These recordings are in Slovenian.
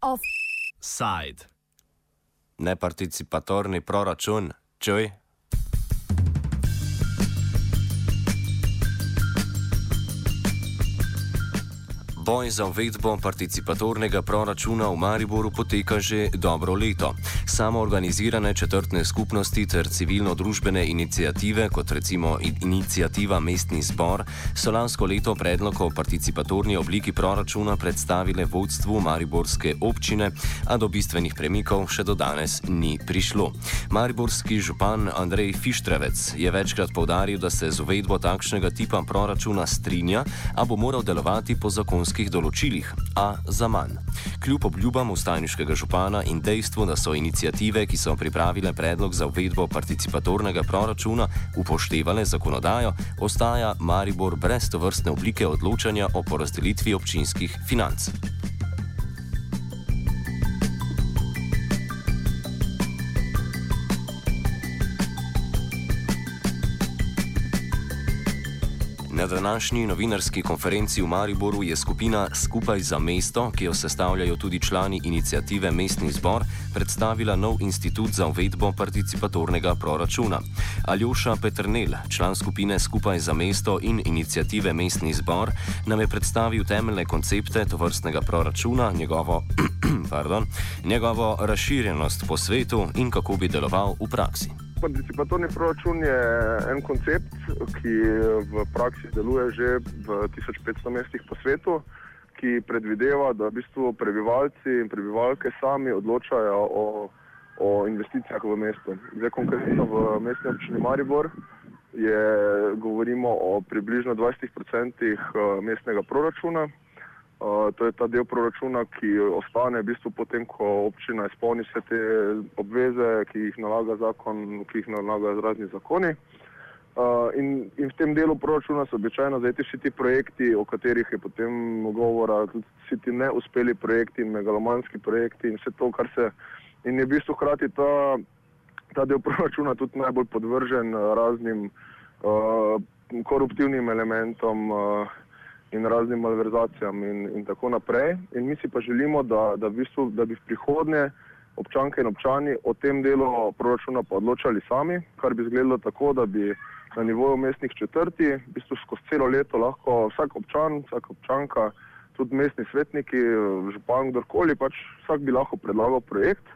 Offside. Neparticipatorni proračun, čuj. Boj za uvedbo participatornega proračuna v Mariboru poteka že dobro leto. Samo organizirane četrtne skupnosti ter civilno-družbene inicijative, kot recimo inicijativa Mestni zbor, so lansko leto predlog o participatorni obliki proračuna predstavile vodstvu Mariborske občine, a do bistvenih premikov še do danes ni prišlo. Mariborski župan Andrej Fištrevec je večkrat povdaril, da se z uvedbo takšnega tipa proračuna strinja, a bo moral delovati po zakonskih zakonskih določilih, a za manj. Kljub obljubam ustajniškega župana in dejstvu, da so inicijative, ki so pripravile predlog za uvedbo participatornega proračuna, upoštevale zakonodajo, ostaja Maribor brez tovrstne oblike odločanja o porazdelitvi občinskih financ. Na današnji novinarski konferenci v Mariboru je skupina Skupaj za mesto, ki jo sestavljajo tudi člani inicijative Mestni zbor, predstavila nov institut za uvedbo participatornega proračuna. Aljoša Petrnel, član skupine Skupaj za mesto in inicijative Mestni zbor, nam je predstavil temeljne koncepte tovrstnega proračuna, njegovo, pardon, njegovo razširjenost po svetu in kako bi deloval v praksi. Participatorni proračun je en koncept, ki v praksi deluje že v 1500 mestih po svetu, ki predvideva, da v bistvu prebivalci in prebivalke sami odločajo o, o investicijah v mestu. Zdaj, konkretno v mestni občini Maribor je, govorimo o približno 20% eh, mestnega proračuna. To je ta del proračuna, ki ostane v bistvu potem, ko občina izpolni vse te obveze, ki jih nalaga zakon, ki jih nalaga razni zakoni. Uh, in, in v tem delu proračuna so običajno zajeti vsi ti projekti, o katerih je potem govora, tudi vsi ti neuspeli projekti in megalomanski projekti in vse to, kar se. In je v bistvu hkrati ta, ta del proračuna tudi najbolj podvržen raznim uh, koruptivnim elementom. Uh, in raznim malverzacijam in, in tako naprej. In mi si pa želimo, da, da, v bistvu, da bi v prihodnje občanke in občani o tem delu proračuna pa odločali sami, kar bi izgledalo tako, da bi na nivoju mestnih četrti, v bistvu skozi celo leto lahko vsak občan, vsak občanka, tudi mestni svetniki, župan, kdorkoli, pač vsak bi lahko predlagal projekt,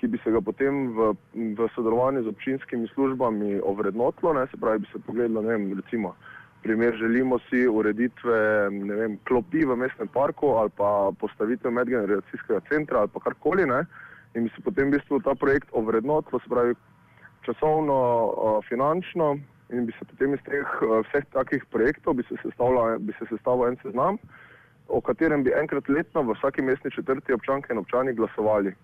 ki bi se ga potem v, v sodelovanju z občinskimi službami ovrednotilo, ne, se pravi, bi se pogledalo, ne vem, recimo, primer želimo si ureditve vem, klopi v mestnem parku ali pa postavitev medgeneracijskega centra ali pa karkoli. Ne? In bi se potem v bistvu ta projekt ovrednotil, se pravi časovno, finančno in bi se potem iz teh vseh takih projektov bi se sestavil en seznam, o katerem bi enkrat letno v vsaki mestni četrti občanke in občani glasovali.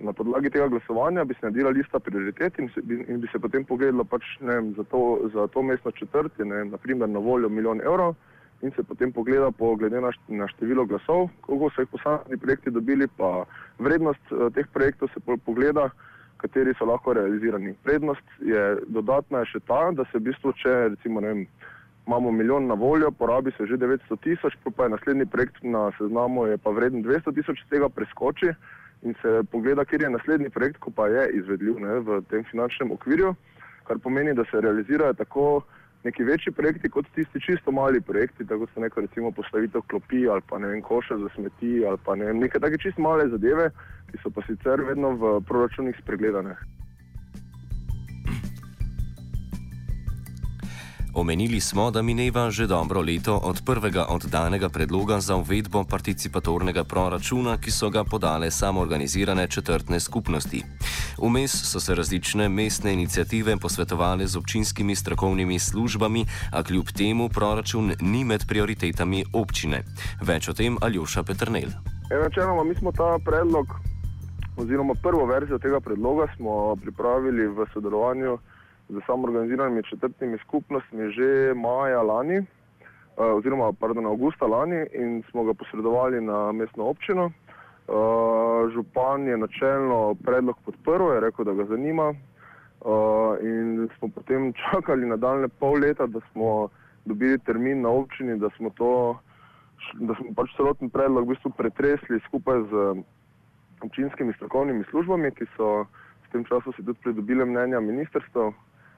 Na podlagi tega glasovanja bi se naredila lista prioritet in, se, in bi se potem pogledalo pač, vem, za, to, za to mestno četrti, naprimer na voljo milijon evrov in se potem pogleda po glede na, na število glasov, koliko so jih posamezni projekti dobili, pa vrednost uh, teh projektov se pogleda, kateri so lahko realizirani. Prednost je dodatna je še ta, da se v bistvu, če recimo, vem, imamo milijon na voljo, porabi se že 900 tisoč, pa je naslednji projekt na seznamu, je pa vreden 200 tisoč, tega preskoči in se pogleda, kjer je naslednji projekt, ko pa je izvedljiv ne, v tem finančnem okvirju, kar pomeni, da se realizirajo tako neki večji projekti, kot tisti čisto mali projekti, tako so neko recimo postavitev klopi ali pa ne vem, koša za smeti ali pa ne vem, neke take čisto male zadeve, ki so pa sicer vedno v proračunih spregledane. Omenili smo, da mineva že dobro leto od prvega oddanega predloga za uvedbo participatornega proračuna, ki so ga podale samoorganizirane četrtne skupnosti. Vmes so se različne mestne inicijative posvetovali z občinskimi strokovnimi službami, a kljub temu proračun ni med prioritetami občine. Več o tem Aljoša Petrnel. Načeloma, mi smo ta predlog, oziroma prvo verzijo tega predloga, pripravili v sodelovanju z samoorganiziranimi četrtnimi skupnostmi že maja lani, eh, oziroma pardon, avgusta lani in smo ga posredovali na mestno občino. Eh, župan je načelno predlog podprl, je rekel, da ga zanima. Uh, in smo potem čakali nadaljne pol leta, da smo dobili termin na občini, da smo, to, da smo pač celoten predlog v bistvu pretresli skupaj z občinskimi strokovnimi službami, ki so v tem času si tudi pridobile mnenja ministrstva,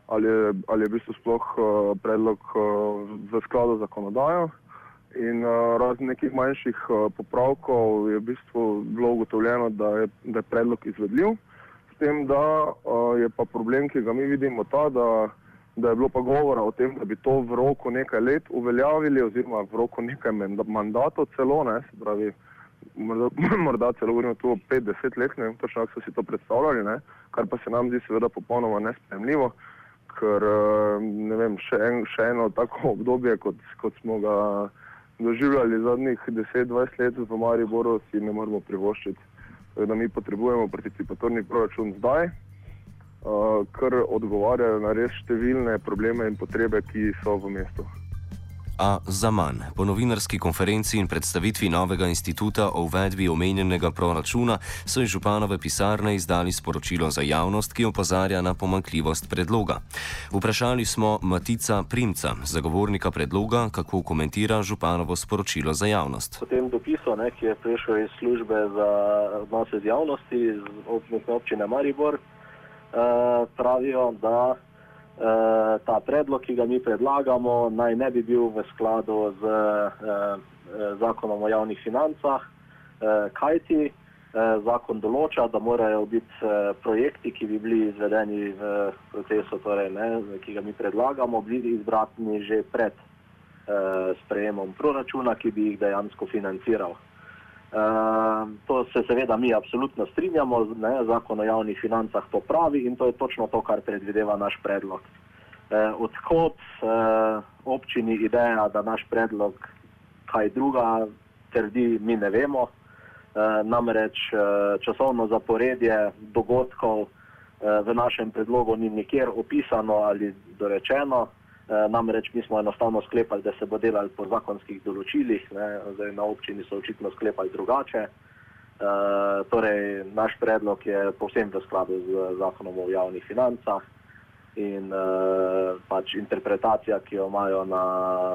ali, ali je v bistvu sploh uh, predlog uh, v skladu z zakonodajo. In uh, razen nekih manjših uh, popravkov je v bistvu bilo ugotovljeno, da je, da je predlog izvedljiv. S tem, da uh, je pa problem, ki ga mi vidimo, ta, da, da je bilo pa govora o tem, da bi to v roku nekaj let uveljavili, oziroma v roku nekaj mandatov celo, ne, se pravi, morda, morda celo govorimo tu o 5-10 let, ne vem točno, kako so si to predstavljali, ne, kar pa se nam zdi seveda popolnoma nespremljivo, ker ne vem, še, en, še eno tako obdobje, kot, kot smo ga doživljali zadnjih 10-20 let v Mariboru, si ne moremo privoščiti. Da mi potrebujemo participatorni proračun zdaj, uh, kar odgovarja na res številne probleme in potrebe, ki so v mestu a za manj. Po novinarski konferenci in predstavitvi novega instituta o uvedbi omenjenega proračuna so iz županove pisarne izdali sporočilo za javnost, ki opozarja na pomankljivost predloga. Vprašali smo Matica Primca, zagovornika predloga, kako komentira županovo sporočilo za javnost. Po tem dopisu, ne, ki je prišel iz službe za odnose z javnosti, iz občine Maribor, uh, pravijo, da Eh, ta predlog, ki ga mi predlagamo, naj ne bi bil v skladu z uh, zakonom o javnih financah, kajti zakon določa, da morajo biti projekti, ki bi bili izvedeni v procesu, torej, ne, ki ga mi predlagamo, bili izbrani že pred sprejemom proračuna, ki bi jih dejansko financiral. Uh, to se seveda mi absolutno strinjamo, ne, zakon o javnih financah to pravi in to je točno to, kar predvideva naš predlog. Uh, odkot uh, občini ideja, da naš predlog kaj druga trdi, mi ne vemo. Uh, namreč uh, časovno zaporedje dogodkov uh, v našem predlogu ni nikjer opisano ali dorečeno. Eh, namreč mi smo enostavno sklepali, da se bo delal po zakonskih določilih, ne, zdaj na občini so očitno sklepali drugače. E, torej, naš predlog je povsem v skladu z zakonom o javnih financah in e, pač interpretacija, ki jo imajo na e,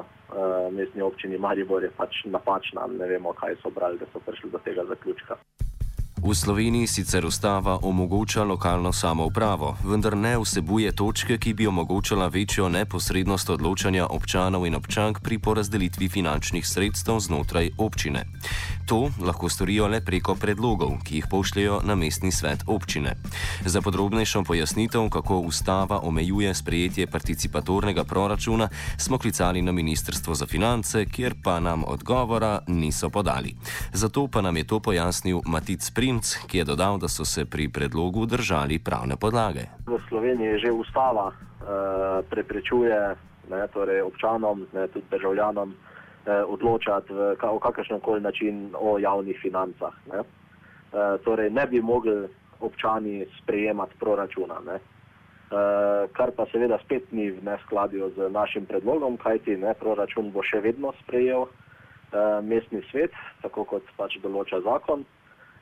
mestni občini Maribor, je pač napačna. Ne vemo, kaj so brali, da so prišli do tega zaključka. V Sloveniji sicer ustava omogoča lokalno samoupravo, vendar ne vsebuje točke, ki bi omogočala večjo neposrednost odločanja občanov in občank pri porazdelitvi finančnih sredstev znotraj občine. To lahko storijo le preko predlogov, ki jih pošljajo na mestni svet občine. Za podrobnejšo pojasnitev, kako ustava omejuje sprejetje participatornega proračuna, smo klicali na Ministrstvo za finance, kjer pa nam odgovora niso podali. Zato pa nam je to pojasnil Matic Pri. Primc, ki je dodal, da so se pri predlogu držali pravne podlage. V Sloveniji že ustava uh, preprečuje ne, torej občanom, ne, tudi državljanom, uh, odločati v, ka, o kakršnem koli način o javnih financah. Ne. Uh, torej ne bi mogli občani sprejemati proračuna. Ne. Uh, kar pa seveda spet ni v neskladju z našim predlogom, kajti ne, proračun bo še vedno sprejel uh, mestni svet, tako kot pač določa zakon.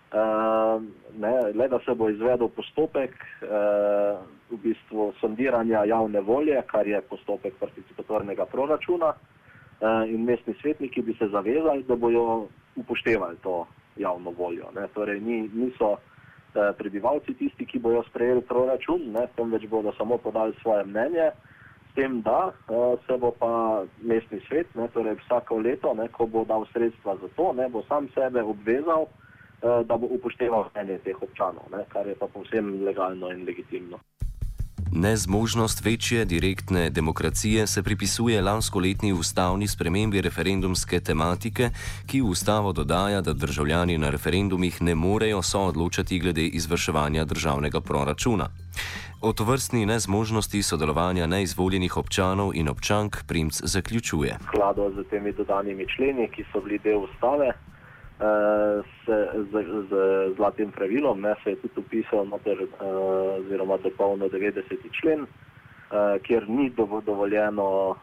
Uh, ne, le da se bo izvedel postopek uh, v bistvu sondiranja javne volje, kar je postopek participatornega proračuna uh, in mestni svetniki bi se zavezali, da bojo upoštevali to javno voljo. Ne. Torej ni, niso uh, prebivalci tisti, ki bojo sprejeli proračun, ne, temveč bodo samo podali svoje mnenje, s tem, da uh, se bo pa mestni svet, ne, torej vsako leto, ne, ko bo dal sredstva za to, ne, bo sam sebe obvezal, Eh, da bo upošteval mnenje teh občanov, ne, kar je pa povsem legalno in legitimno. Nezmožnost večje direktne demokracije se pripisuje lanskoletni ustavni spremembi referendumske tematike, ki v ustavo dodaja, da državljani na referendumih ne morejo soodločati glede izvrševanja državnega proračuna. O tovrstni nezmožnosti sodelovanja neizvoljenih občanov in občank Primc zaključuje. V skladu z temi dodanimi členi, ki so bili del ustave, se, z, z zlatim pravilom, ne, se je tudi upisal noter, uh, oziroma dopolnil 90. člen, uh, kjer ni dovoljeno uh,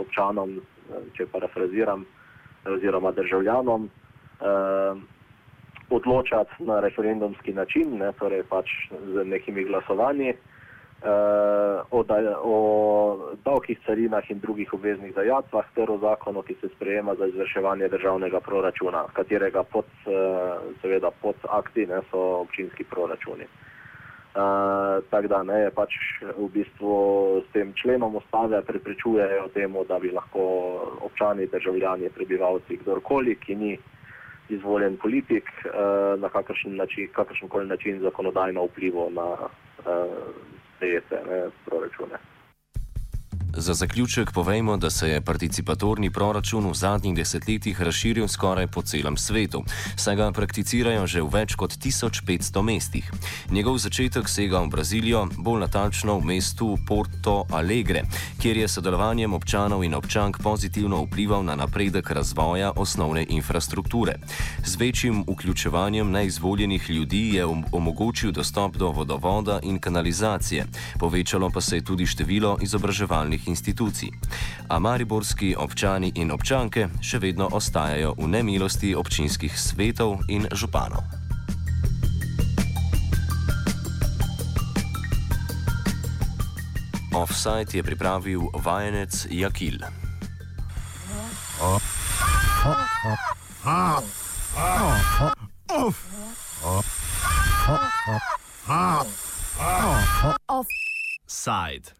občanom, če parafraziram, oziroma državljanom, uh, odločati na referendumski način, ne, torej pač z nekimi glasovanji. O, da, o davkih, carinah in drugih obveznih dajatvah ter o zakonu, ki se sprejema za izvrševanje državnega proračuna, katerega pod, seveda pod akti ne, so občinski proračuni. Uh, Tako da ne, pač v bistvu s tem členom ustave preprečujejo temu, da bi lahko občani, državljani, prebivalci, kdorkoli, ki ni izvoljen politik, uh, na kakršen, način, kakršen koli način zakonodajno vplival na uh, sprejete proračune. Za zaključek povejmo, da se je participatorni proračun v zadnjih desetletjih razširil skoraj po celem svetu, saj ga prakticirajo že v več kot 1500 mestih. Njegov začetek sega v Brazilijo, bolj natančno v mestu Porto Alegre, kjer je sodelovanjem občanov in občank pozitivno vplival na napredek razvoja osnovne infrastrukture. Z večjim vključevanjem neizvoljenih ljudi je omogočil dostop do vodovoda in kanalizacije, povečalo pa se je tudi število izobraževalnih državnih institucij. A mariborski občani in občanke še vedno ostajajo v nemilosti občinskih svetov in županov. Offside je pripravil vajenec Jakil. Offside.